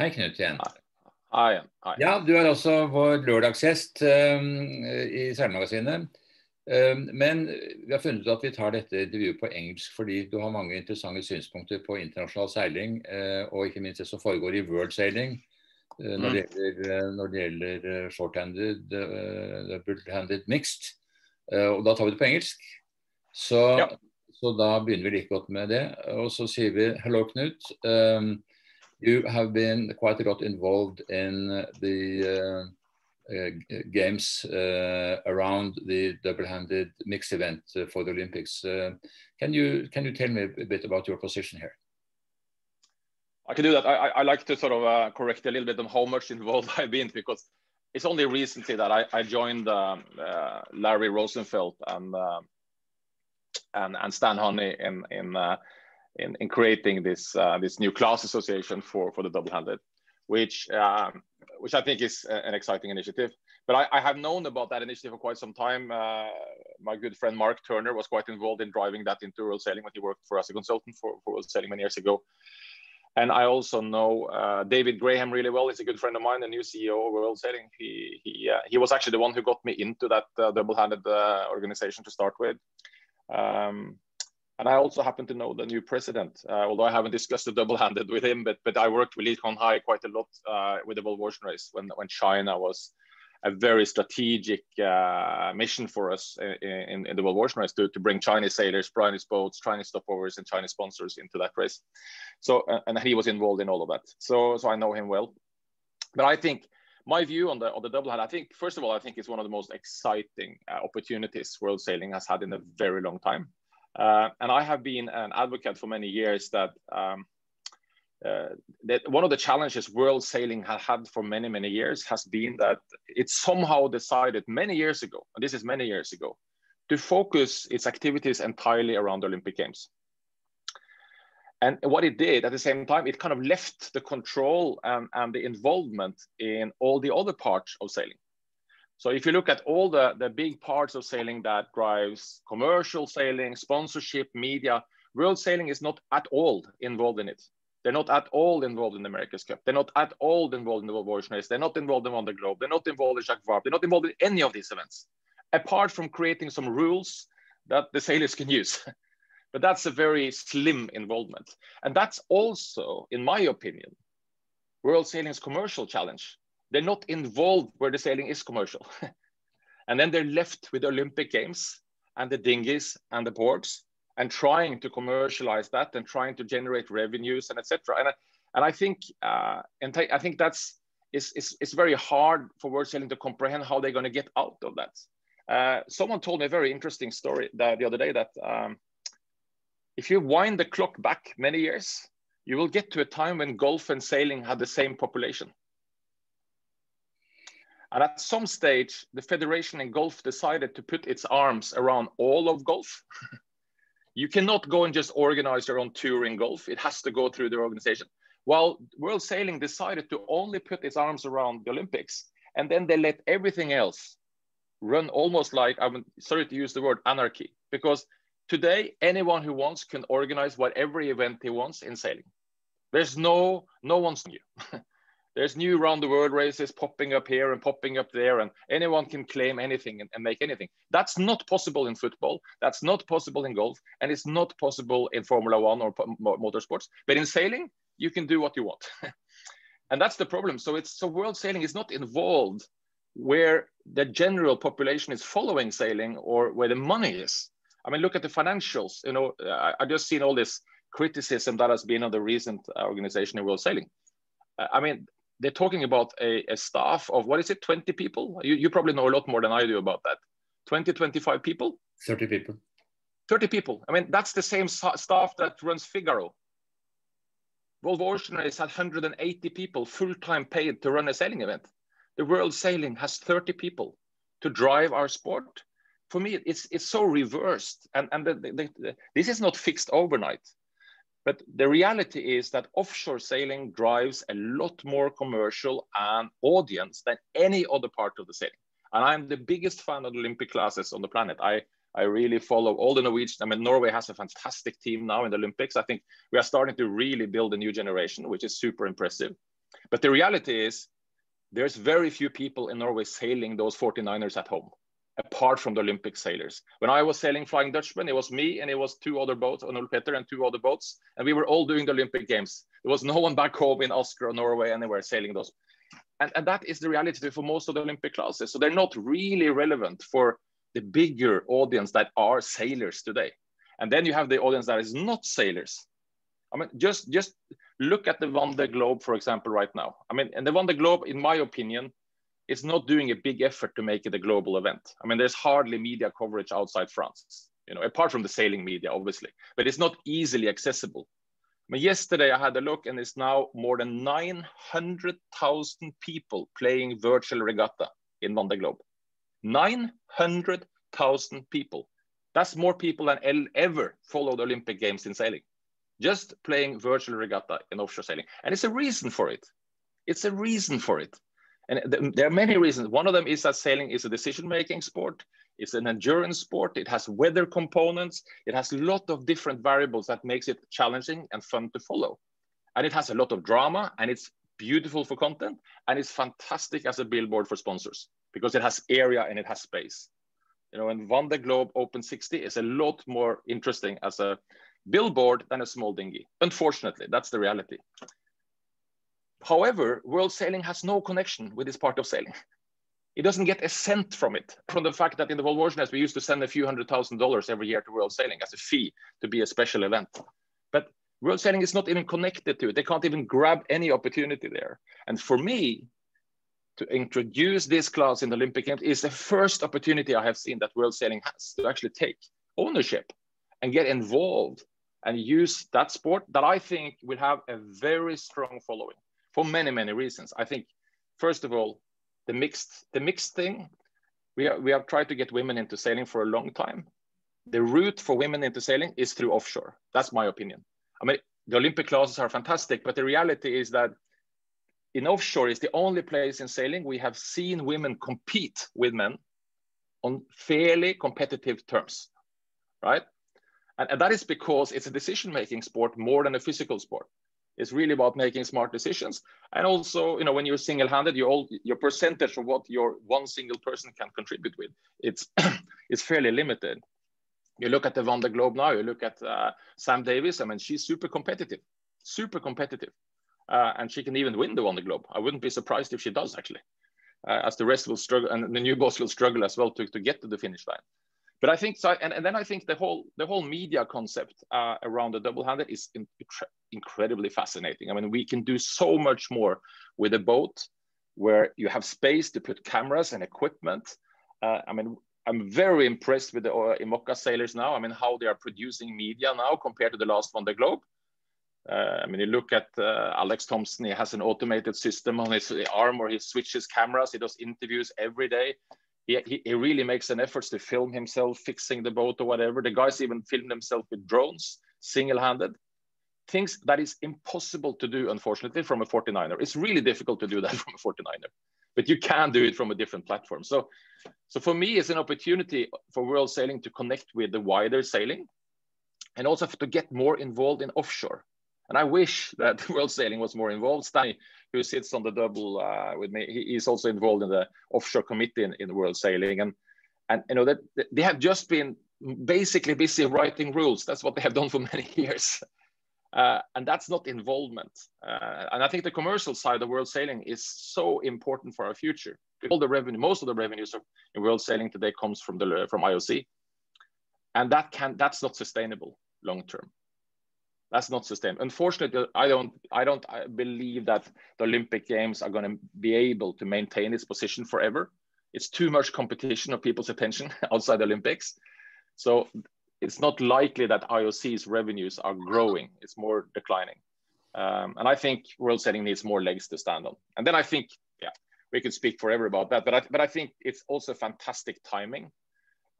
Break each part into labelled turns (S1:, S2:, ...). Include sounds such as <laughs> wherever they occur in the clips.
S1: Hei, Knut igjen.
S2: Hei. Hei.
S1: Ja, Du er også vår lørdagsgjest um, i Seilmagasinet. Um, men vi har funnet ut at vi tar dette intervjuet på engelsk fordi du har mange interessante synspunkter på internasjonal seiling, uh, og ikke minst det som foregår i world sailing. Uh, når, det mm. gjelder, uh, når det gjelder short-handed, double-handed mixed. og da tar vi det på engelsk. Så, ja. så, da begynner vi like godt med det. Og så sier vi 'hello, Knut'. Um, you have been quite a lot involved in the uh, uh, games uh, around the double-handed mixed event for the Olympics. can you can you tell me a bit about your position here?
S2: I can do that. I, I like to sort of uh, correct a little bit on how much involved <laughs> I've been because it's only recently that I, I joined um, uh, Larry Rosenfeld and uh, and and Stan Honey in in in, in creating this uh, this new class association for for the double-handed, which um, which I think is an exciting initiative. But I, I, have known about that initiative for quite some time. Uh, my good friend Mark Turner was quite involved in driving that into World Sailing when he worked for us as a consultant for, for World Sailing many years ago. And I also know uh, David Graham really well. He's a good friend of mine, the new CEO of World Sailing. He he uh, he was actually the one who got me into that uh, double-handed uh, organization to start with. Um, and I also happen to know the new president, uh, although I haven't discussed the <laughs> double-handed with him, but but I worked with Lee Hai quite a lot uh, with the World Ocean race when when China was a very strategic uh, mission for us in, in, in the World Ocean race to, to bring Chinese sailors, Chinese boats, Chinese stopovers, and Chinese sponsors into that race. So and he was involved in all of that. So so I know him well. But I think my view on the on the double hand, I think first of all, I think it's one of the most exciting uh, opportunities world sailing has had in a very long time. Uh, and I have been an advocate for many years that um, uh, that one of the challenges world sailing has had for many many years has been that it somehow decided many years ago, and this is many years ago, to focus its activities entirely around the Olympic Games. And what it did at the same time, it kind of left the control and, and the involvement in all the other parts of sailing. So if you look at all the, the big parts of sailing that drives commercial sailing, sponsorship, media, world sailing is not at all involved in it. They're not at all involved in the America's Cup. They're not at all involved in the World Race. They're not involved in the Globe. They're not involved in Jacques Vabre. They're not involved in any of these events, apart from creating some rules that the sailors can use. <laughs> but that's a very slim involvement. And that's also, in my opinion, World Sailing's commercial challenge they're not involved where the sailing is commercial. <laughs> and then they're left with the Olympic Games and the dinghies and the ports and trying to commercialize that and trying to generate revenues and etc. And, and I think uh, and I think that's it's, it's, it's very hard for world sailing to comprehend how they're going to get out of that. Uh, someone told me a very interesting story the, the other day that um, if you wind the clock back many years, you will get to a time when golf and sailing had the same population. And at some stage, the federation in golf decided to put its arms around all of golf. <laughs> you cannot go and just organize your own tour in golf. It has to go through the organization. While World Sailing decided to only put its arms around the Olympics, and then they let everything else run almost like, I'm sorry to use the word anarchy, because today anyone who wants can organize whatever event he wants in sailing. There's no, no one's <laughs> new. There's new round the world races popping up here and popping up there, and anyone can claim anything and, and, make anything. That's not possible in football. That's not possible in golf, and it's not possible in Formula One or motorsports. But in sailing, you can do what you want, <laughs> and that's the problem. So it's so world sailing is not involved where the general population is following sailing or where the money is. I mean, look at the financials. You know, I, I just seen all this criticism that has been on the recent uh, organization in world sailing. Uh, I mean, they're talking about a, a, staff of what is it 20 people? You, you probably know a lot more than i do about that. 20 25 people?
S1: 30 people.
S2: 30 people. I mean that's the same staff that runs figaro. Volvo ocean race had 180 people full-time paid to run a sailing event. The world sailing has 30 people to drive our sport. For me it's it's so reversed. And and the, the, the, this is not fixed overnight but the reality is that offshore sailing drives a lot more commercial and audience than any other part of the sailing. And I'm the biggest fan of the Olympic classes on the planet. I, I really follow all the Norwegian. I mean, Norway has a fantastic team now in the Olympics. I think we are starting to really build a new generation, which is super impressive. But the reality is, there's very few people in Norway sailing those 49ers at home, apart from the Olympic sailors. When I was sailing Flying Dutchman, it was me and it was two other boats, Onul Petter and two other boats, and we were all doing the Olympic Games. There was no one back home in Asker or Norway anywhere sailing those. And, and that is the reality for most of the Olympic classes. So they're not really relevant for the bigger audience that are sailors today. And then you have the audience that is not sailors. I mean, just just look at the Vendée Globe, for example, right now. I mean, and the Vendée Globe, in my opinion, is not doing a big effort to make it a global event. I mean, there's hardly media coverage outside France, you know, apart from the sailing media, obviously, but it's not easily accessible. I mean, yesterday I had a look and it's now more than 900,000 people playing virtual regatta in Vendée Globe. 900,000 people. That's more people than ever followed Olympic Games in sailing just playing virtual regatta in offshore sailing. And it's a reason for it. It's a reason for it. And th there are many reasons. One of them is that sailing is a decision-making sport. It's an endurance sport. It has weather components. It has a lot of different variables that makes it challenging and fun to follow. And it has a lot of drama and it's beautiful for content and it's fantastic as a billboard for sponsors because it has area and it has space. You know, and Vendée Globe Open 60 is a lot more interesting as a billboard than a small dinghy. Unfortunately, that's the reality. However, world sailing has no connection with this part of sailing. It doesn't get a cent from it, from the fact that in the World Ocean we used to send a few hundred thousand dollars every year to world sailing as a fee to be a special event. But world sailing is not even connected to it. They can't even grab any opportunity there. And for me, to introduce this class in the Olympic Games is the first opportunity I have seen that world sailing has to actually take ownership and get involved and use that sport that I think will have a very strong following for many, many reasons. I think, first of all, the mixed, the mixed thing, we, are, we have tried to get women into sailing for a long time. The route for women into sailing is through offshore. That's my opinion. I mean, the Olympic classes are fantastic, but the reality is that in offshore is the only place in sailing we have seen women compete with men on fairly competitive terms, right? And, and that is because it's a decision-making sport more than a physical sport. It's really about making smart decisions. And also, you know, when you're single-handed, you all your percentage of what your one single person can contribute with, it's <clears throat> it's fairly limited. You look at the Vendée Globe now, you look at uh, Sam Davies. I mean, she's super competitive, super competitive. Uh, and she can even win the Vendée Globe. I wouldn't be surprised if she does actually, uh, as the rest will struggle and the new boss will struggle as well to, to get to the finish line but I think so, and, and then I think the whole the whole media concept uh, around the double-handed is in, incredibly fascinating. I mean, we can do so much more with a boat where you have space to put cameras and equipment. Uh, I mean, I'm very impressed with the uh, IMOCA sailors now. I mean, how they are producing media now compared to the last one, the Globe. Uh, I mean, you look at uh, Alex Thomson, he has an automated system on his arm where he switches cameras, he does interviews every day he, he, really makes an effort to film himself fixing the boat or whatever. The guys even film themselves with drones, single-handed. Things that is impossible to do, unfortunately, from a 49er. It's really difficult to do that <laughs> from a 49er, but you can do it from a different platform. So, so for me, it's an opportunity for world sailing to connect with the wider sailing and also to get more involved in offshore. And I wish that <laughs> world sailing was more involved. Stan Honey, who sits on the double uh, with me, he, he's also involved in the offshore committee in, in world sailing. And, and you know that they have just been basically busy writing rules. That's what they have done for <laughs> many years. Uh, and that's not involvement. Uh, and I think the commercial side of world sailing is so important for our future. All the revenue, most of the revenues of, in world sailing today comes from the from IOC, and that can that's not sustainable long term that's not sustainable. Unfortunately, I don't, I don't believe that the Olympic Games are going to be able to maintain its position forever. It's too much competition of people's attention <laughs> outside the Olympics. So it's not likely that IOC's revenues are growing. It's more declining. Um, and I think world sailing needs more legs to stand on. And then I think, yeah, we could speak forever about that. But I, but I think it's also fantastic timing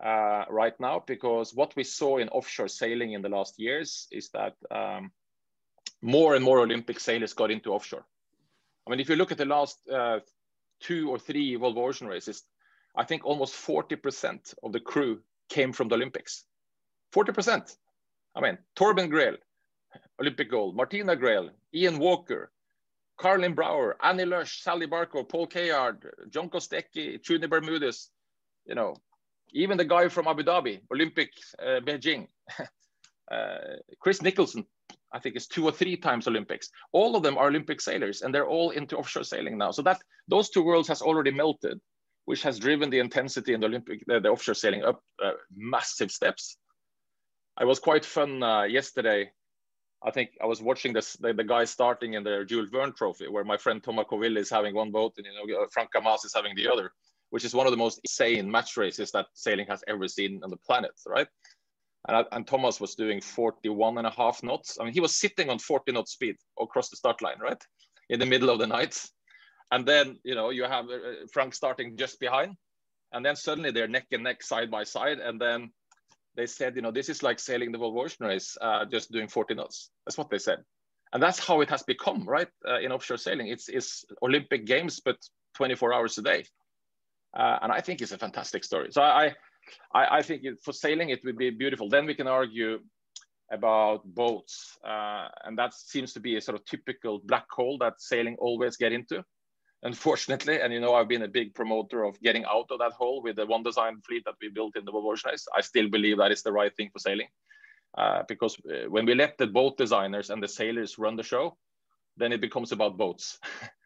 S2: uh, right now because what we saw in offshore sailing in the last years is that um, more and more Olympic sailors got into offshore. I mean, if you look at the last uh, two or three Volvo Ocean races, I think almost 40% of the crew came from the Olympics. 40%. I mean, Torben Grael, Olympic gold, Martina Grael, Ian Walker, Carolijn Brouwer, Annie Lush, Sally Barkow, Paul Cayard, John Kostecki, Chuny Bermudez, you know, even the guy from Abu Dhabi, Olympic uh, Beijing, <laughs> uh, Chris Nicholson, I think is two or three times Olympics. All of them are Olympic sailors, and they're all into offshore sailing now. So that those two worlds has already melted, which has driven the intensity in the Olympic, the, the offshore sailing up uh, massive steps. I was quite fun uh, yesterday. I think I was watching this, the, the guys starting in the Jules Verne Trophy, where my friend Thomas Coville is having one boat, and you know Franck Cammas is having the other, which is one of the most insane match races that sailing has ever seen on the planet, right? And, and, Thomas was doing 41 and a half knots. I mean, he was sitting on 40 knot speed across the start line, right? In the middle of the night. And then, you know, you have uh, Franck starting just behind. And then suddenly they're neck and neck, side by side. And then they said, you know, this is like sailing the Volvo Ocean race, uh, just doing 40 knots. That's what they said. And that's how it has become, right? Uh, in offshore sailing, it's, it's Olympic Games, but 24 hours a day. Uh, and I think it's a fantastic story. So I, I, I think it, for sailing, it would be beautiful. Then we can argue about boats. Uh, and that seems to be a sort of typical black hole that sailing always get into, unfortunately. And you know, I've been a big promoter of getting out of that hole with the one design fleet that we built in the Volvo I still believe that is the right thing for sailing. Uh, because uh, when we let the boat designers and the sailors run the show, then it becomes about boats. <laughs>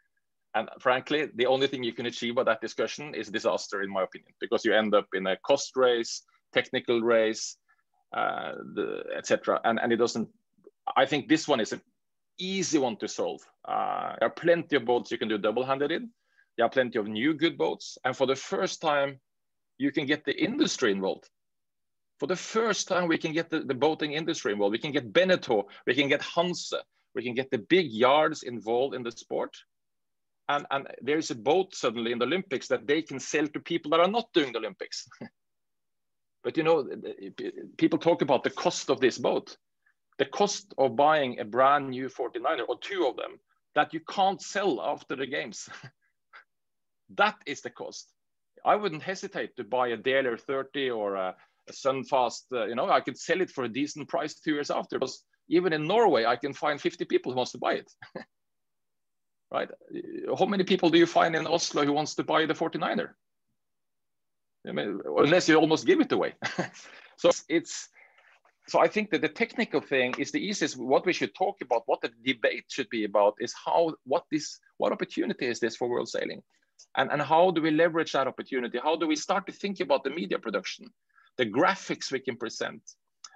S2: And frankly, the only thing you can achieve by that discussion is disaster, in my opinion, because you end up in a cost race, technical race, uh, etc. And, and it doesn't, I think this one is an easy one to solve. Uh, there are plenty of boats you can do double-handed in. There are plenty of new good boats. And for the first time, you can get the industry involved. For the first time, we can get the, the boating industry involved. We can get Beneteau, we can get Hanse, we can get the big yards involved in the sport and, and there's a boat suddenly in the Olympics that they can sell to people that are not doing the Olympics. <laughs> but you know, people talk about the cost of this boat. The cost of buying a brand new 49er or two of them that you can't sell after the games. <laughs> that is the cost. I wouldn't hesitate to buy a Dehler 30 or a, a Sunfast. Uh, you know, I could sell it for a decent price two years after. Because even in Norway, I can find 50 people who wants to buy it. <laughs> right? How many people do you find in Oslo who wants to buy the 49er? I mean, unless you almost give it away. <laughs> so it's so I think that the technical thing is the easiest. What we should talk about, what the debate should be about, is how what this what opportunity is this for world sailing, and and how do we leverage that opportunity? How do we start to think about the media production, the graphics we can present,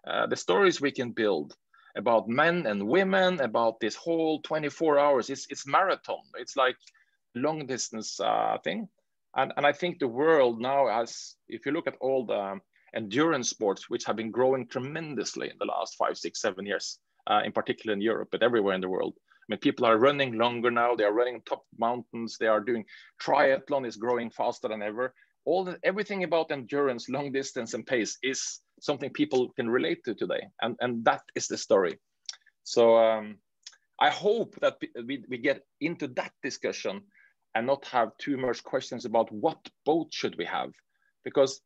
S2: uh, the stories we can build, about men and women, about this whole 24 hours. It's, it's marathon. It's like long distance uh, thing. And, and I think the world now has, if you look at all the endurance sports, which have been growing tremendously in the last five, six, seven years, uh, in particular in Europe, but everywhere in the world. I mean, people are running longer now. They are running top mountains. They are doing triathlon is growing faster than ever. All the, everything about endurance, long distance, and pace is something people can relate to today. And, and that is the story. So um, I hope that we, we get into that discussion and not have too much questions about what boat should we have, because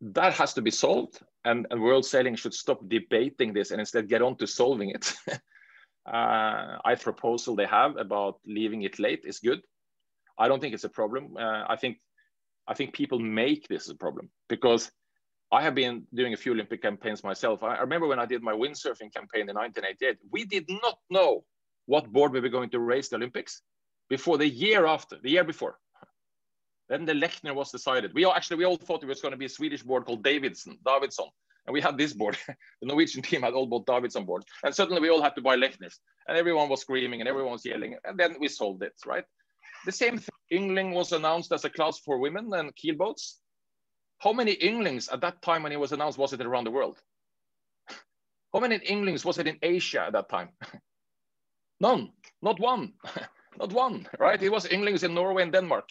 S2: that has to be solved and, and world sailing should stop debating this and instead get on to solving it. <laughs> uh, I proposal they have about leaving it late is good. I don't think it's a problem. Uh, I think I think people make this a problem because I have been doing a few Olympic campaigns myself. I remember when I did my windsurfing campaign in 1988, we did not know what board we were going to race the Olympics before the year after, the year before. Then the Lechner was decided. We all, actually, we all thought it was going to be a Swedish board called Davidson, Davidson. And we had this board. <laughs> the Norwegian team had all bought Davidson board. And suddenly we all had to buy Lechners. And everyone was screaming and everyone was yelling. And then we sold it, right? The same thing. Yngling was announced as a class for women and keel boats. How many Ynglings at that time when it was announced was it around the world? <laughs> How many Ynglings was it in Asia at that time? <laughs> None, not one, <laughs> not one, right? It was Ynglings in Norway and Denmark.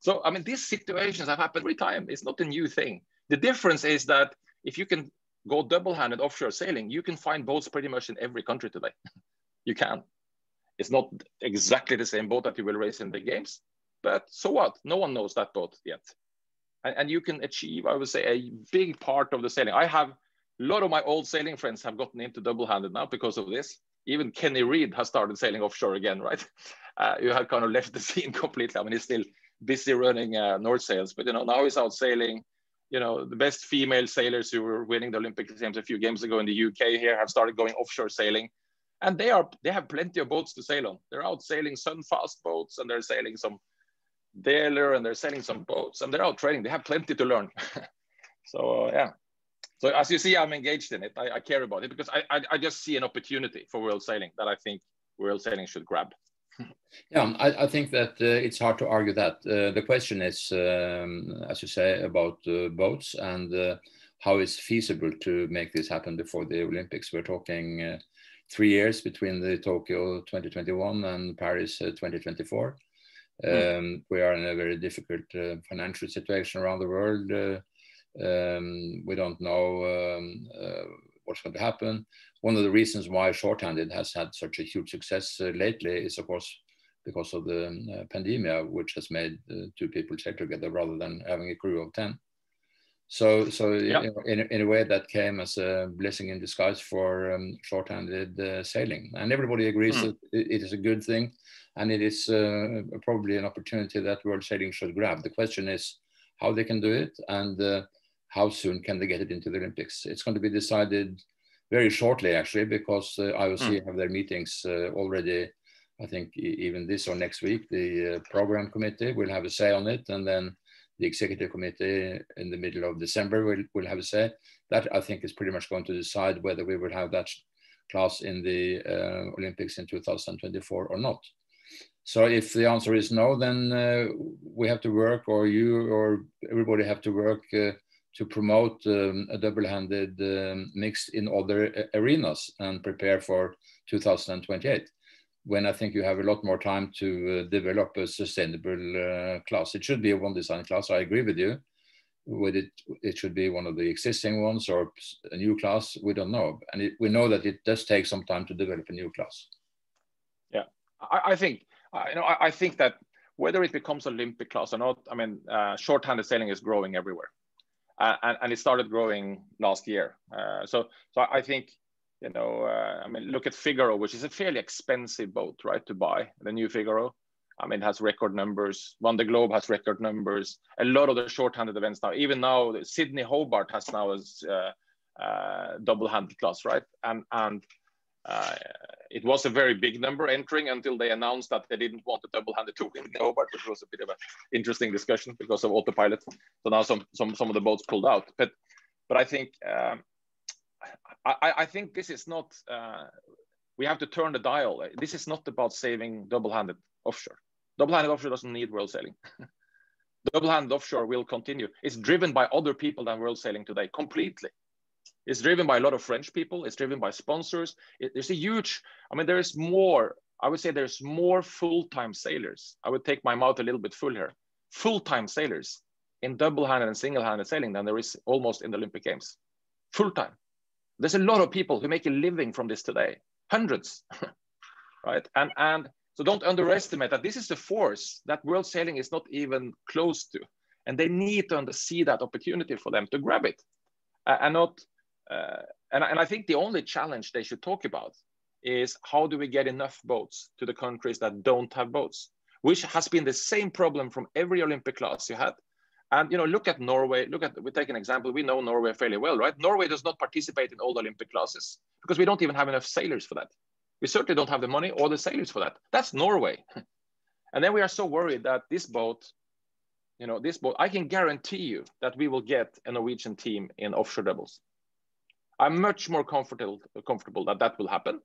S2: so, I mean, these situations have happened every time. It's not a new thing. The difference is that if you can go double-handed offshore sailing, you can find boats pretty much in every country today. you can. It's not exactly the same boat that you will race in the games, but so what? No one knows that boat yet and, and you can achieve, I would say, a big part of the sailing. I have a lot of my old sailing friends have gotten into double-handed now because of this. even Kenny Read has started sailing offshore again, right? <laughs> Uh, you have kind of left the scene <laughs> completely. I mean, he's still busy running uh, North Sails, but you know now he's out sailing. You know, the best female sailors who were winning the Olympic Games a few games ago in the UK here have started going offshore sailing, and they are they have plenty of boats to sail on. They're out sailing Sunfast boats, and they're sailing some Dehler, and they're sailing some boats, and they're out training. They have plenty to learn. <laughs> so yeah, so as you see, I'm engaged in it. I, I care about it because I, I, I, just see an opportunity for world sailing that I think world sailing should grab. <laughs>
S1: yeah, I, I, think that uh, it's hard to argue that. Uh, the question is, um, as you say, about uh, boats and uh, how it's feasible to make this happen before the Olympics. We're talking uh, three years between the Tokyo 2021 and Paris uh, 2024. Mm. Um, we are in a very difficult financial situation around the world um, we don't know um, uh, what's going to happen. One of the reasons why shorthanded has had such a huge success uh, lately is, of course, because of the uh, pandemic, which has made uh, two people sail together rather than having a crew of 10. So, so yep. in, in a way that came as a blessing in disguise for um, shorthanded uh, sailing. And everybody agrees mm. that it is a good thing and it is uh, probably an opportunity that world sailing should grab. The question is how they can do it and how soon can they get it into the Olympics? It's going to be decided very shortly, actually, because uh, IOC mm. have their meetings uh, already. I think even this or next week, the uh, program committee will have a say on it, and then the executive committee in the middle of December will, will have a say. That I think is pretty much going to decide whether we will have that class in the uh, Olympics in 2024 or not. So if the answer is no, then uh, we have to work, or you or everybody have to work uh, to promote um, a double-handed um, mix in other arenas and prepare for 2028 when I think you have a lot more time to uh, develop a sustainable uh, class. It should be a one design class. I agree with you. With it, it should be one of the existing ones or a new class. We don't know, and it, we know that it does take some time to develop a new class.
S2: Yeah, I, I think you know I, I, think that whether it becomes Olympic class or not, I mean, uh, short-handed sailing is growing everywhere uh, and, and, it started growing last year. Uh, so, so I think, you know, uh, I mean, look at Figaro, which is a fairly expensive boat, right, to buy the new Figaro. I mean, has record numbers. Vendée Globe has record numbers. A lot of the short-handed events now, even now, Sydney Hobart has now as uh, uh, double-handed class, right? And and uh, it was a very big number entering until they announced that they didn't want a double-handed two in Hobart, which was a bit of an interesting discussion because of autopilot. So now some some some of the boats pulled out. But but I think um, I, I think this is not. Uh, we have to turn the dial. This is not about saving double-handed offshore. Double-handed offshore doesn't need world sailing. <laughs> double-handed offshore will continue. It's driven by other people than world sailing today completely. It's driven by a lot of French people. It's driven by sponsors. It, there's a huge, I mean, there is more, I would say there's more full-time sailors. I would take my mouth a little bit full here. Full-time sailors in double-handed and single-handed sailing than there is almost in the Olympic Games. Full-time. There's a lot of people who make a living from this today. Hundreds, <laughs> right? And, and so don't underestimate that this is a force that world sailing is not even close to. And they need to see that opportunity for them to grab it and not uh, and, and I think the only challenge they should talk about is how do we get enough boats to the countries that don't have boats, which has been the same problem from every Olympic class you had. And you know, look at Norway. Look at we take an example. We know Norway fairly well, right? Norway does not participate in all the Olympic classes because we don't even have enough sailors for that. We certainly don't have the money or the sailors for that. That's Norway. <laughs> and then we are so worried that this boat, you know, this boat. I can guarantee you that we will get a Norwegian team in offshore doubles. I'm much more comfortable comfortable that that will happen.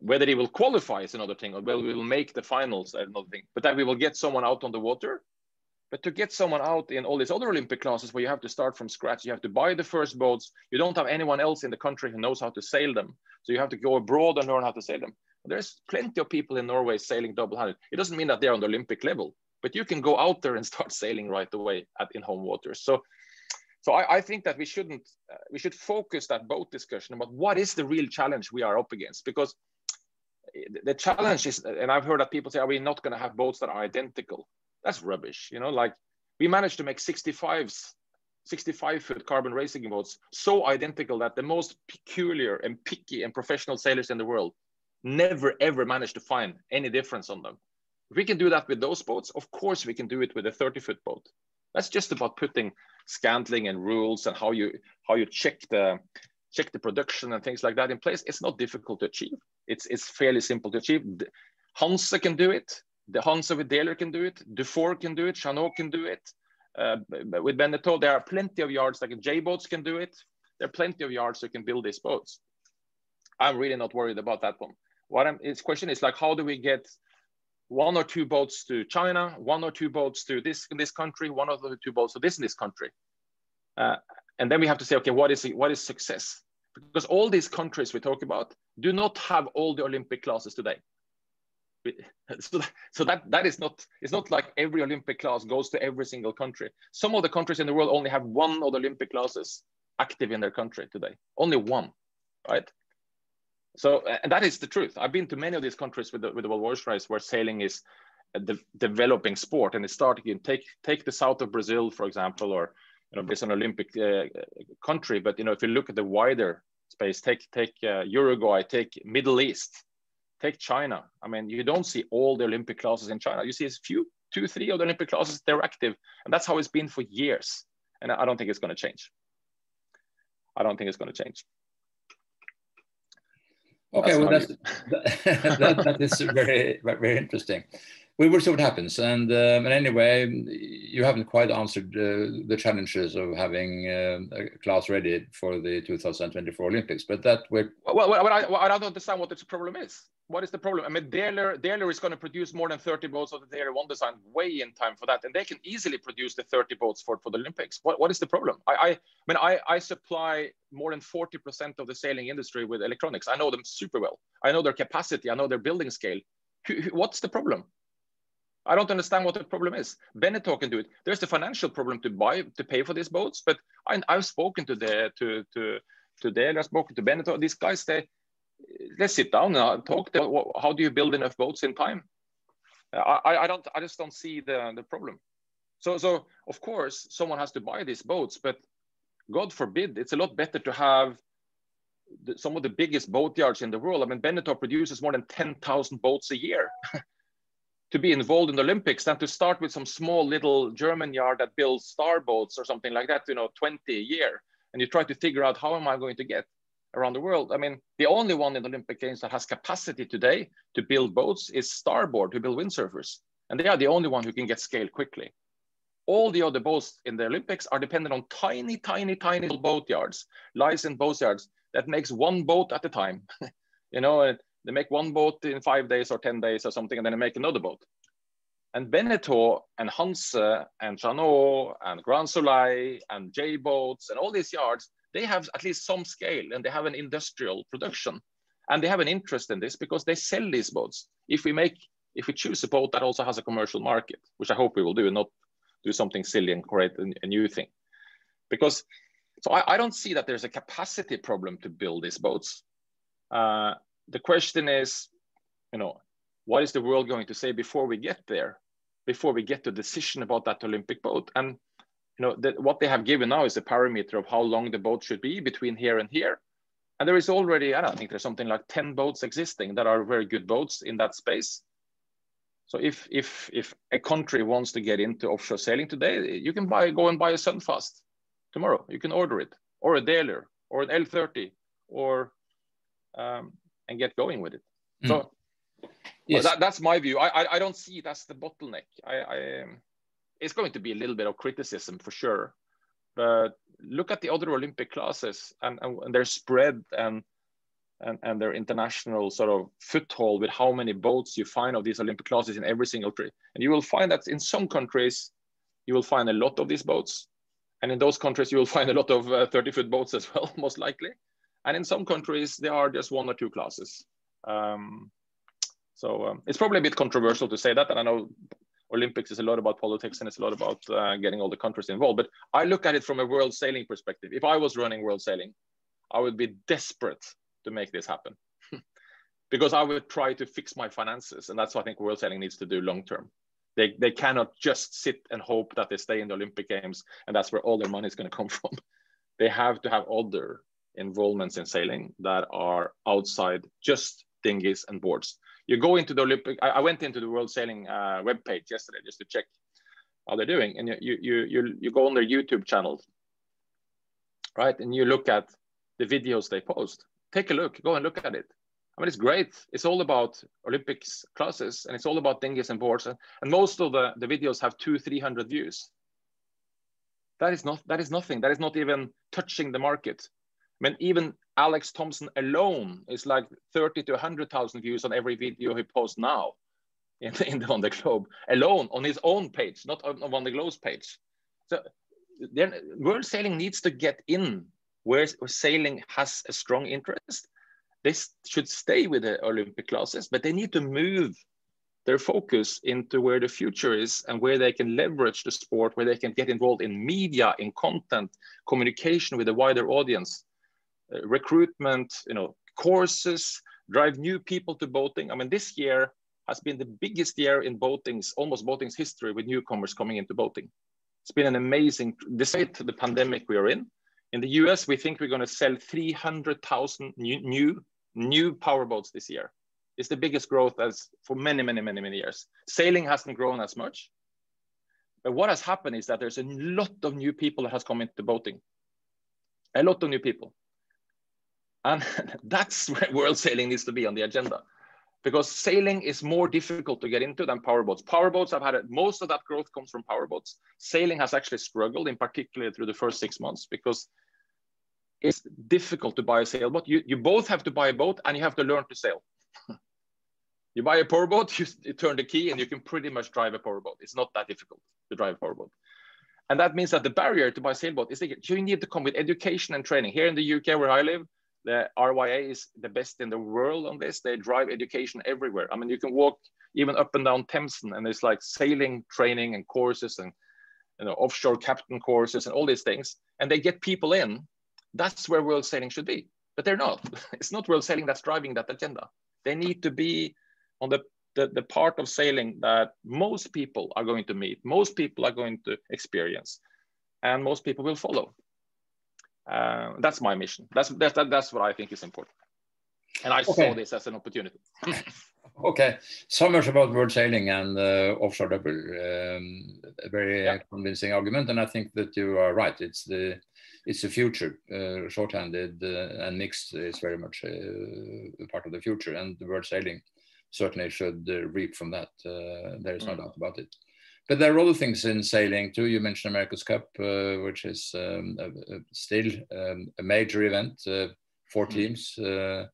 S2: Whether he will qualify is another thing, or whether we will make the finals another thing. But that we will get someone out on the water. But to get someone out in all these other Olympic classes where you have to start from scratch, you have to buy the first boats. You don't have anyone else in the country who knows how to sail them. So you have to go abroad and learn how to sail them. There's plenty of people in Norway sailing double-handed. It doesn't mean that they're on the Olympic level, but you can go out there and <laughs> start sailing right away at in home waters. So so I, I, think that we shouldn't, uh, we should focus that boat discussion about what is the real challenge we are up against because the challenge is, and I've heard that people say, are we not going to have boats that are identical? That's rubbish. You know, like we managed to make 65s, 65 foot carbon racing boats so identical that the most peculiar and picky and professional sailors in the world never ever managed to find any difference on them. If we can do that with those boats, of course we can do it with a 30 foot boat. That's just about putting scantling and rules and how you how you check the check the production and things like that in place. It's not difficult to achieve. It's it's fairly simple to achieve. Hanse can do it. The Hanse with Dehler can do it. Dufour can do it. Jeanneau can do it. Uh, with Beneteau, there are plenty of yards like J boats can do it. There are plenty of yards that can build these boats. I'm really not worried about that one. What I'm, its question is like, how do we get one or two boats to China, one or two boats to this in this country, one or two boats to this in this country, uh, and then we have to say, okay, what is what is success? Because all these countries we talk about do not have all the Olympic classes today. So, that, so that that is not it's not like every Olympic class goes to every single country. Some of the countries in the world only have one of the Olympic classes active in their country today, only one, right? So, and that is the truth. I've been to many of these countries with the, with the World Waters Race where sailing is a de developing sport and it's starting in take, take the south of Brazil, for example, or, you know, it's an Olympic uh, country. But, you know, if you look at the wider space, take, take uh, Uruguay, take Middle East, take China. I mean, you don't see all the Olympic classes in China. You see a few, two, three of the Olympic classes, they're active. And that's how it's been for years. And I don't think it's going to change. I don't think it's going to change.
S1: Okay, well, that's, <laughs> that, that is very, very interesting. We will see what happens. And, um, and anyway, you haven't quite answered uh, the challenges of having uh, a class ready for the 2024 Olympics, but that
S2: we're. Well, well, I, well, I don't understand what the problem is what is the problem? I mean, Dehler, Dehler is going to produce more than 30 boats of the Dehler 1 design way in time for that. And they can easily produce the 30 boats for, for the Olympics. What, what is the problem? I, I, I mean, I, I supply more than 40% of the sailing industry with electronics. I know them super well. I know their capacity. I know their building scale. What's the problem? I don't understand what the problem is. Beneteau can do it. There's the financial problem to buy, to pay for these boats. But I, have spoken to the, to, to, to Dehler, I've spoken to Beneteau. These guys, they, let's sit down and talk. How do you build enough boats in time? I, I don't. I just don't see the the problem. So so of course someone has to buy these boats, but God forbid, it's a lot better to have the, some of the biggest boat yards in the world. I mean, Beneteau produces more than 10,000 boats a year. <laughs> to be involved in the Olympics than to start with some small little German yard that builds star boats or something like that, you know, 20 a year. And you try to figure out how am I going to get around the world. I mean, the only one in the Olympic Games that has capacity today to build boats is Starboard, to build windsurfers. And they are the only one who can get scale quickly. All the other boats in the Olympics are dependent on tiny, tiny, tiny boat yards, licensed boat yards that makes one boat at a time. <laughs> you know, they make one boat in five days or 10 days or something, and then they make another boat. And Beneteau and Hanse and Jeanneau and Grand Soleil and J boats and all these yards, they have at least some scale and they have an industrial production. And they have an interest in this because they sell these boats. If we make, if we choose a boat that also has a commercial market, which I hope we will do and not do something silly and create a, a new thing. Because, so I, I, don't see that there's a capacity problem to build these boats. Uh, the question is, you know, what is the world going to say before we get there, before we get the decision about that Olympic boat? And you know, that what they have given now is a parameter of how long the boat should be between here and here. And there is already, I don't think there's something like 10 boats existing that are very good boats in that space. So if if if a country wants to get into offshore sailing today, you can buy go and buy a Sunfast tomorrow. You can order it, or a Dehler, or an L30, or um, and get going with it. Mm. So yes. well, that, that's my view. I, I, I don't see that's the bottleneck. I, I um, it's going to be a little bit of criticism for sure. But look at the other Olympic classes and, and, their spread and, and, and their international sort of foothold with how many boats you find of these Olympic classes in every single country. And you will find that in some countries, you will find a lot of these boats. And in those countries, you will <laughs> find a lot of uh, 30 foot boats as well, <laughs> most likely. And in some countries, there are just one or two classes. Um, so um, it's probably a bit controversial to say that. And I know Olympics is a lot about politics and it's a lot about uh, getting all the countries involved. But I look at it from a world sailing perspective. If I was running world sailing, I would be desperate to make this happen <laughs> because I would try to fix my finances. And that's what I think world sailing needs to do long term. They, they cannot just sit and hope that they stay in the Olympic Games and that's where all their money is going to come <laughs> from. they have to have other involvements in sailing that are outside just dinghies, and boards. You go into the Olympic. I, I went into the World Sailing uh, webpage yesterday just to check how they're doing, and you you you you go on their YouTube channel, right, and you look at the videos they post. Take a look. Go and look at it. I mean, it's great. It's all about Olympics classes, and it's all about dinghies and boards, and, and most of the the videos have two, three hundred views. That is not that is nothing. That is not even touching the market. Mean, even Alex Thomson alone is like 30 to 100,000 views on every video he posts now <laughs> in, in the, on the globe alone on his own page, not on, on the globe's page. So then world sailing needs to get in where, where sailing has a strong interest. They should stay with the Olympic classes, but they need to move their focus into where the future is and where they can leverage the sport, where they can get involved in media, in content, communication with a wider audience recruitment, you know, courses, drive new people to boating. I mean, this year has been the biggest year in boating's, almost boating's history with newcomers coming into boating. It's been an amazing, despite the pandemic we are in. In the US, we think we're going to sell 300,000 new, new, new powerboats this year. It's the biggest growth as for many, many, many, many years. Sailing hasn't grown as much. But what has happened is that there's a lot of new people that has come into boating. A lot of new people. And <laughs> that's where world sailing needs to be on the agenda because sailing is more difficult to get into than powerboats. Powerboats have had it, most of that growth comes from powerboats. Sailing has actually struggled, in particular through the first six months, because it's difficult to buy a sailboat. You, you both have to buy a boat and you have to learn to sail. <laughs> you buy a powerboat, <laughs> you, you turn the key, and you can pretty much drive a powerboat. It's not that difficult to drive a powerboat. And that means that the barrier to buy a sailboat is that you need to come with education and training. Here in the UK, where I live, the RYA is the best in the world on this. They drive education everywhere. I mean, you can walk even up and down Thameson, and it's like sailing training and courses and you know offshore captain courses and all these things. And they get people in. That's where world sailing should be, but they're not. <laughs> It's not world sailing that's driving that agenda. They need to be on the the, the part of sailing that most people are going to meet, most people are going to experience, and most people will follow. Uh, that's my mission. That's, that's, that's what I think is important. And I okay. saw this as an opportunity. <laughs>
S1: okay, so much about world sailing and uh, offshore double. Um, a very yeah. convincing argument, and I think that you are right. It's the it's the future. Uh, short-handed uh, and mixed is very much uh, a part of the future, and the world sailing certainly should uh, reap from that. there is no mm. doubt about it. But there are other things in sailing too. You mentioned America's Cup, uh, which is um, a, a still um, a major event, uh, four mm. teams, uh,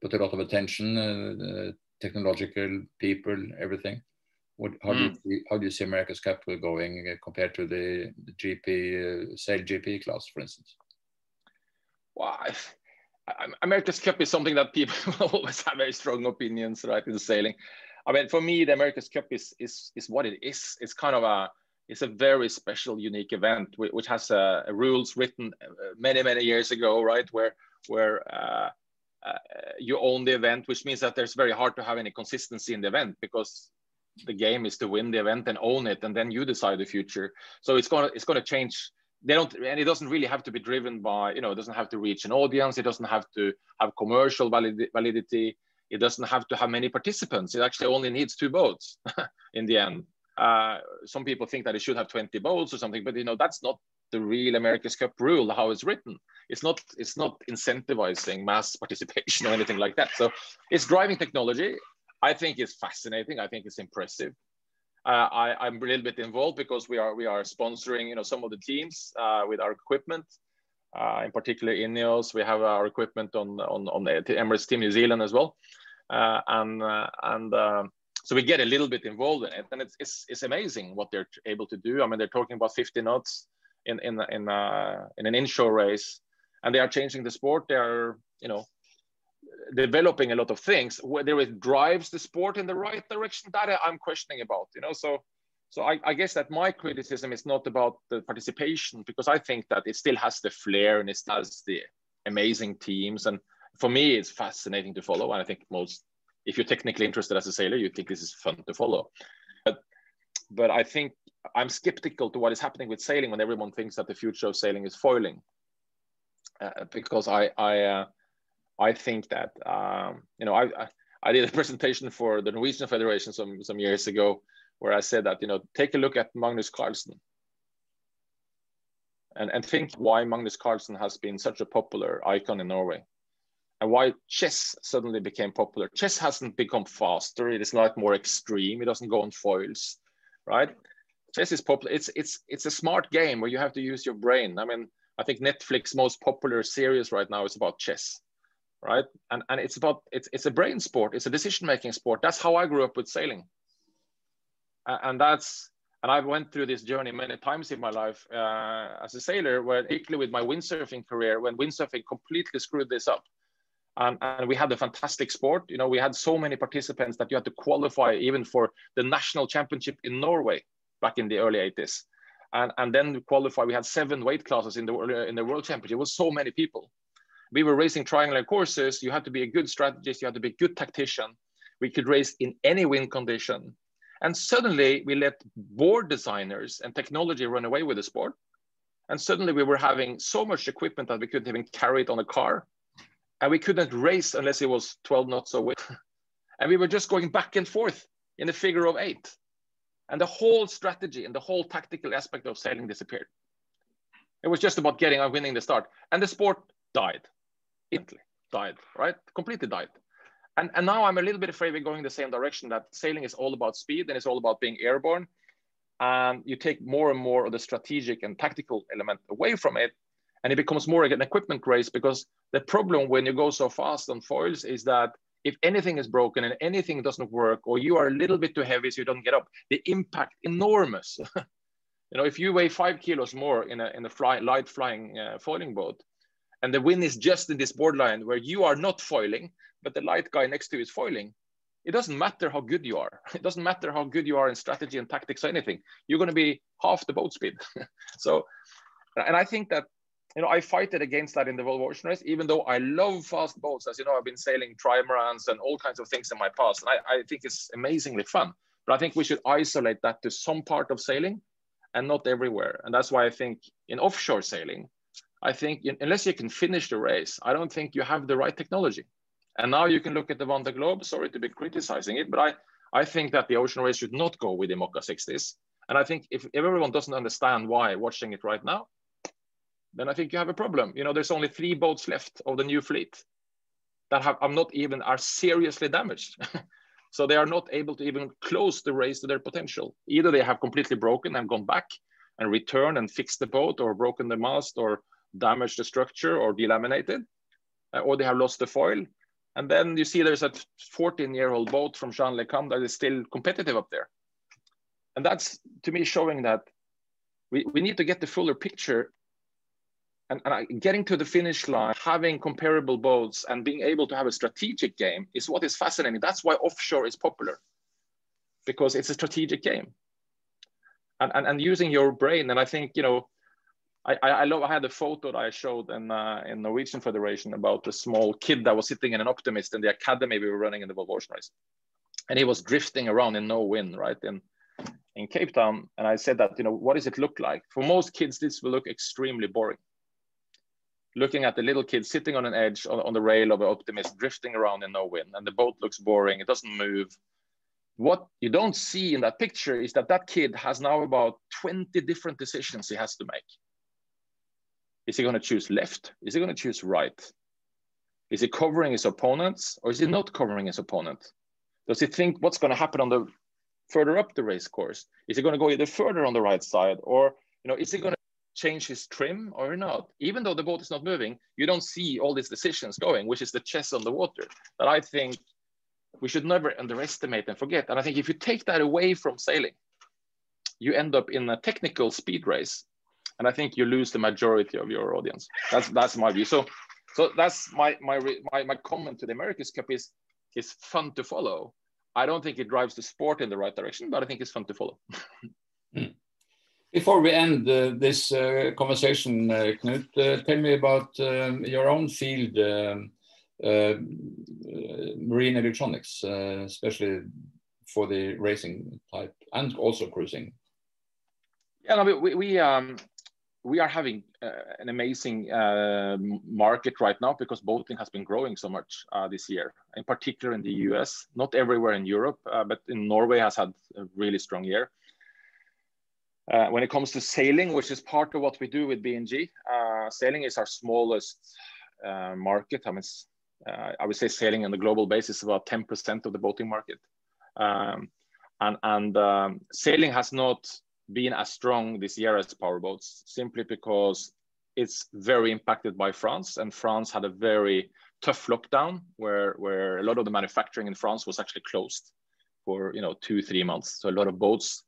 S1: put a lot of attention, uh, technological people, everything. What, how, mm. do you mm. see, how do you see America's Cup going uh, compared to the, the GP, uh, sail GP class, for instance?
S2: Well, America's Cup is something that people <laughs> always have very strong opinions, right, in sailing. I mean, for me, the America's Cup is is is what it is. It's kind of a it's a very special, unique event which has uh, rules written uh, many many years ago, right? Where where uh, uh, you own the event, which means that there's very hard to have any consistency in the event because the game is to win the event and own it, and then you decide the future. So it's gonna it's gonna change. They don't, and it doesn't really have to be driven by, you know, it doesn't have to reach an audience. It doesn't have to have commercial valid, validity it doesn't have to have many participants. It actually only needs two boats <laughs> in the end. Uh, some people think that it should have 20 boats or something, but you know that's not the real America's Cup rule. How it's written, it's not it's not incentivizing mass <laughs> participation or anything like that. So it's driving technology. I think it's fascinating. I think it's impressive. Uh, I, am a little bit involved because we are we are sponsoring you know some of the teams uh, with our equipment. Uh, in particular Ineos. We have our equipment on on on the Emirates Team New Zealand as well, uh, and uh, and so we get a little bit involved in it, and it's it's, it's amazing what they're able to do. I mean, they're talking about 50 knots in in in uh, in an inshore race, and they are changing the sport. They are you know developing a lot of things. Whether it drives the sport in the right direction, that I'm questioning about. You know, so so I, I, guess that my criticism is not about the participation because I think that it still has the flair and it has the amazing teams. And for me, it's fascinating to follow. And I think most, if you're technically interested as a sailor, you think this is fun to follow. But, but I think I'm skeptical to what is happening with sailing when everyone thinks that the future of sailing is foiling. Uh, because I, I, uh, I think that, um, you know, I, I I did a <laughs> presentation for the Norwegian Federation some some years ago, where I said that you know take a look at Magnus Carlsen, and and think why Magnus Carlsen has been such a popular icon in Norway, and why chess suddenly became popular. Chess hasn't become faster; it is not more extreme. It doesn't go on foils, right? Chess is popular. It's it's it's a smart game where you have to use your brain. I mean, I think Netflix most popular series right now is about chess right? And and it's about it's it's a brain sport. It's a decision making sport. That's how I grew up with sailing. And that's and I've went through this journey many times in my life uh, as a sailor, where particularly with my windsurfing career, when windsurfing completely screwed this up. And, and we had a fantastic sport. You know, we had so many participants that you had to qualify even for the national championship in Norway back in the early 80s. And, and then qualify, we had seven weight classes in the, in the world championship. It was so many people we were racing triangular courses. You had to be a good strategist. You had to be a good tactician. We could race in any wind condition. And suddenly we let board designers and technology run away with the sport. And suddenly we were having so much equipment that we couldn't even carry it on a car. And we couldn't race unless it was 12 knots of wind. <laughs> and we were just going back and forth in a figure of eight. And the whole strategy and the whole tactical aspect of sailing disappeared. It was just about getting and winning the start. And the sport died. Italy died, right? Completely died. And, and now I'm a little bit afraid we're going the same direction that sailing is all about speed and it's all about being airborne. And you take more and more of the strategic and tactical element away from it. And it becomes more like an equipment race because the problem when you go so fast on foils is that if anything is broken and anything doesn't work, or you are a little bit too heavy so you don't get up, the impact enormous. <laughs> you know, if you weigh five kilos more in a, in a fly, light flying uh, foiling boat, and the wind is just in this borderline where you are not foiling, but the light guy next to you is foiling, it doesn't matter how good you are. <laughs> It doesn't matter how good you are in strategy and tactics or anything. You're going to be half the boat speed. <laughs> so, and I think that, you know, I fight it against that in the Volvo Ocean Race, even though I love fast boats. As you know, I've been sailing trimarans and all kinds of things in my past. And I, I think it's amazingly fun. But I think we should isolate that to some part of sailing and not everywhere. And that's why I think in offshore sailing, I think unless you can finish the race, I don't think you have the right technology. And now you can look at the Vendée Globe. Sorry to be criticizing it, but I, I think that the ocean race should not go with the IMOCA 60s. And I think if, if everyone doesn't understand why watching it right now, then I think you have a problem. You know, there's only three boats left of the new fleet that have are not even are seriously damaged. <laughs> so they are not able to even close the race to their potential. Either they have completely broken and gone back and returned and fixed the boat or broken the mast or damaged the structure or delaminated, uh, or they have lost the foil. And then you see there's a 14 year old boat from Jean Le Cam that is still competitive up there. And that's to me showing that we, we need to get the fuller picture and, and, getting to the finish line, having comparable boats and being able to have a strategic game is what is fascinating. That's why offshore is popular because it's a strategic game. And, and, and using your brain. And I think, you know, I, I, love. I had a photo that I showed in uh, in Norwegian Federation about a small kid that was sitting in an optimist in the academy we were running in the Volvo Ocean Race, and he was drifting around in no wind, right in in Cape Town. And I said that you know what does it look like? For most kids, this will look extremely boring. Looking at the little kid sitting on an edge on, on the rail of an optimist, drifting around in no wind, and the boat looks boring. It doesn't move. What you don't see in that picture is that that kid has now about 20 different decisions he has to make is he going to choose left? Is he going to choose right? Is he covering his opponents or is he not covering his opponent? Does he think what's going to happen on the further up the race course? Is he going to go either further on the right side or you know is he going to change his trim or not? Even though the boat is not moving, you don't see all these decisions going, which is the chess on the water that I think we should never underestimate and forget. And I think if you take that away from sailing, you end up in a technical speed race and I think you lose the majority of your audience. That's that's my view. So so that's my my my, my comment to the America's Cup is is fun to follow. I don't think it drives the sport in the right direction, but I think it's fun to follow. <laughs>
S1: Hmm. Before we end uh, this uh, conversation, uh, Knut, uh, tell me about um, your own field, um, uh, marine electronics, uh, especially for the racing type and also cruising.
S2: Yeah, no, we, we um, we are having uh, an amazing uh, market right now because boating has been growing so much uh, this year, in particular in the US, not everywhere in Europe, uh, but in Norway has had a really strong year. Uh, when it comes to sailing, which is part of what we do with B&G, uh, sailing is our smallest market. I mean, I would say sailing on a global basis is about 10% of the boating market. Um, and and um, sailing has not been as strong this year as powerboats simply because it's very impacted by France and France had a very tough lockdown where where a lot of the manufacturing in France was actually closed for you know two three months. So a lot of boats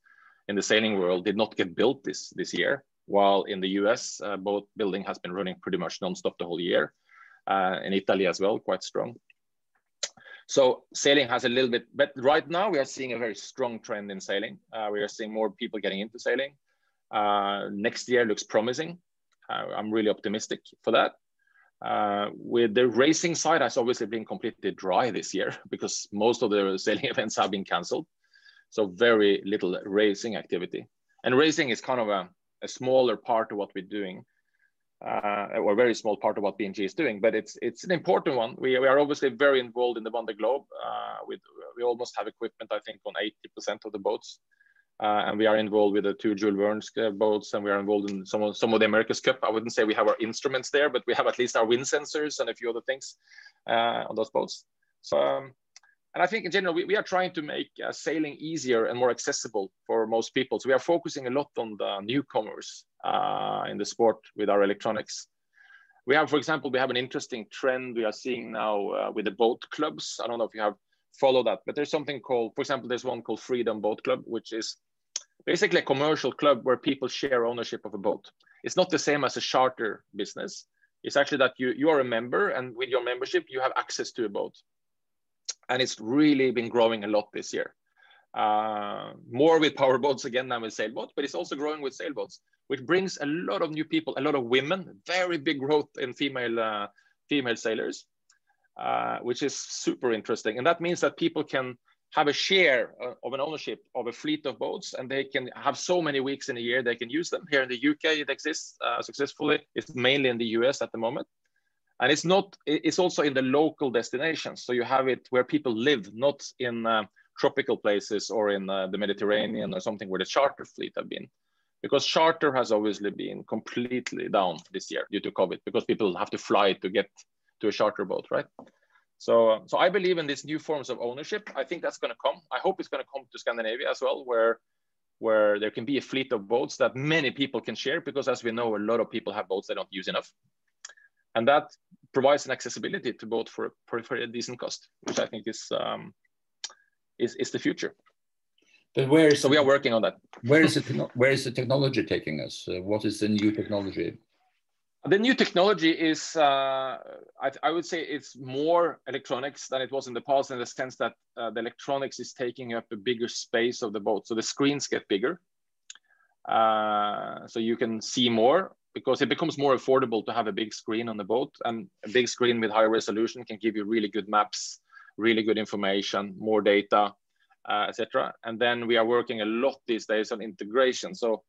S2: in the sailing world did not get built this this year while in the US uh, boat building has been running pretty much nonstop the whole year. Uh, in Italy as well quite strong so sailing has a little bit, but right now we are seeing a very strong trend in sailing. Uh, we are seeing more people getting into sailing. Uh, next year looks promising. Uh, I'm really optimistic for that. Uh, with the racing side has obviously been completely dry this year <laughs> because most of the sailing <laughs> events have been canceled. So very little racing activity. And racing is kind of a, a smaller part of what we're doing uh, or very small part of what B&G is doing, but it's it's an important one. We, we are obviously very involved in the Vendée Globe. Uh, with we almost have equipment, I think, on 80% of the boats, uh, and we are involved with the two Jules Verne's uh, boats, and we are involved in some of some of the America's Cup. I wouldn't say we have our instruments there, but we have at least our wind sensors and a few other things uh, on those boats. So. Um, and I think in general, we, we are trying to make uh, sailing easier and more accessible for most people. So we are focusing a lot on the newcomers uh, in the sport with our electronics. We have, for example, we have an interesting trend we are seeing now uh, with the boat clubs. I don't know if you have followed that, but there's something called, for example, there's one called Freedom Boat Club, which is basically a commercial club where people share ownership of a boat. It's not the same as a charter business. It's actually that you, you are a member and with your membership, you have access to a boat and it's really been growing a lot this year. Uh, more with powerboats again than with sailboats, but it's also growing with sailboats, which brings a lot of new people, a lot of women, very big growth in female uh, female sailors, uh, which is super interesting. And that means that people can have a share uh, of an ownership of a fleet of boats, and they can have so many weeks in a year they can use them. Here in the UK, it exists uh, successfully. It's mainly in the US at the moment and it's not it's also in the local destinations. So you have it where people live not in uh, tropical places or in uh, the mediterranean or something where the charter fleet have been. Because charter has obviously been completely down this year due to covid because people have to fly to get to a charter boat right? So so i believe in these new forms of ownership. I think that's going to come. I hope it's going to come to scandinavia as well where where there can be a fleet of boats that many people can share because as we know a lot of people have boats they don't use enough and that provides an accessibility to boat for, for, for a decent cost, which I think is, um, is, is the future.
S1: But where is
S2: so we are working on that.
S1: Where is the <laughs> where is the technology taking us? Uh, what is the new technology?
S2: The new technology is, uh, I, I, would say, it's more electronics than it was in the past, in the sense that uh, the electronics is taking up a bigger space of the boat. So the screens get bigger, uh, so you can see more because it becomes more affordable to have a big screen on the boat and a big screen with high resolution can give you really good maps really good information more data uh, etc and then we are working a lot these days on integration. So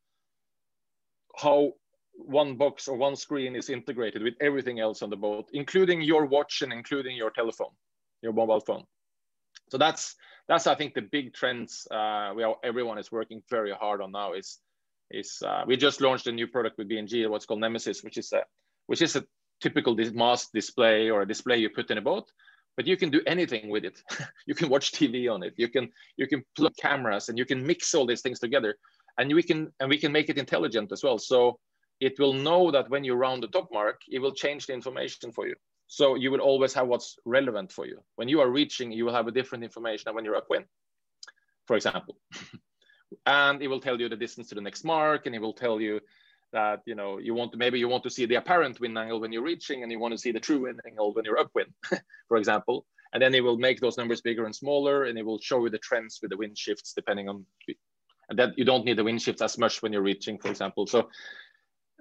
S2: how one box or one screen is integrated with everything else on the boat including your watch and including your telephone your mobile phone. So that's that's i think the big trends uh, we are, everyone is working very hard on now is is uh, we just launched a new product with B&G, what's called Nemesis, which is a which is a typical mass display or a display you put in a boat, but you can do anything with it. <laughs> you can watch TV on it. You can you can plug cameras and you can mix all these things together, and we can and we can make it intelligent as well. So it will know that when you round the top mark, it will change the information for you. So you will always have what's relevant for you. When you are reaching, you will have a different information than when you're upwind, for example. <laughs> and it will tell you the distance to the next mark and it will tell you that you know you want to maybe you want to see the apparent wind angle when you're reaching and you want to see the true wind angle when you're upwind <laughs> for example. And then it will make those numbers bigger and smaller and it will show you the trends with the wind shifts depending on and that you don't need the wind shifts as much when you're reaching for example. So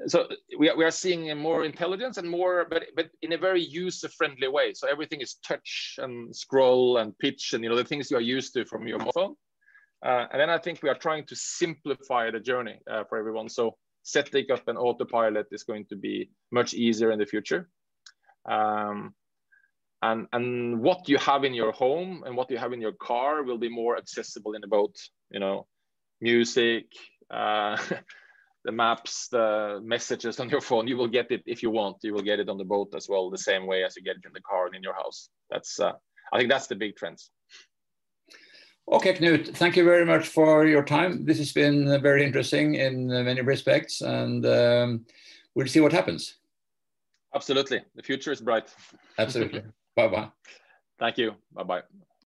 S2: so we are, we are seeing more intelligence and more but but in a very user friendly way. So everything is touch and scroll and pitch and you know the things you are used to from your phone uh, and then I think we are trying to simplify the journey uh, for everyone. So setting up an autopilot is going to be much easier in the future. Um, and and what you have in your home and what you have in your car will be more accessible in the boat. You know, music, uh, <laughs> the maps, the messages on your phone. You will get it if you want. You will get it on the boat as well, the same way as you get it in the car and in your house. That's uh, I think that's the big trends.
S1: Okay, Knut, thank you very much for your time. This has been very interesting in many respects, and um, we'll see what happens.
S2: Absolutely. The future is bright. <laughs>
S1: Absolutely. bye bye.
S2: Thank you. Bye bye.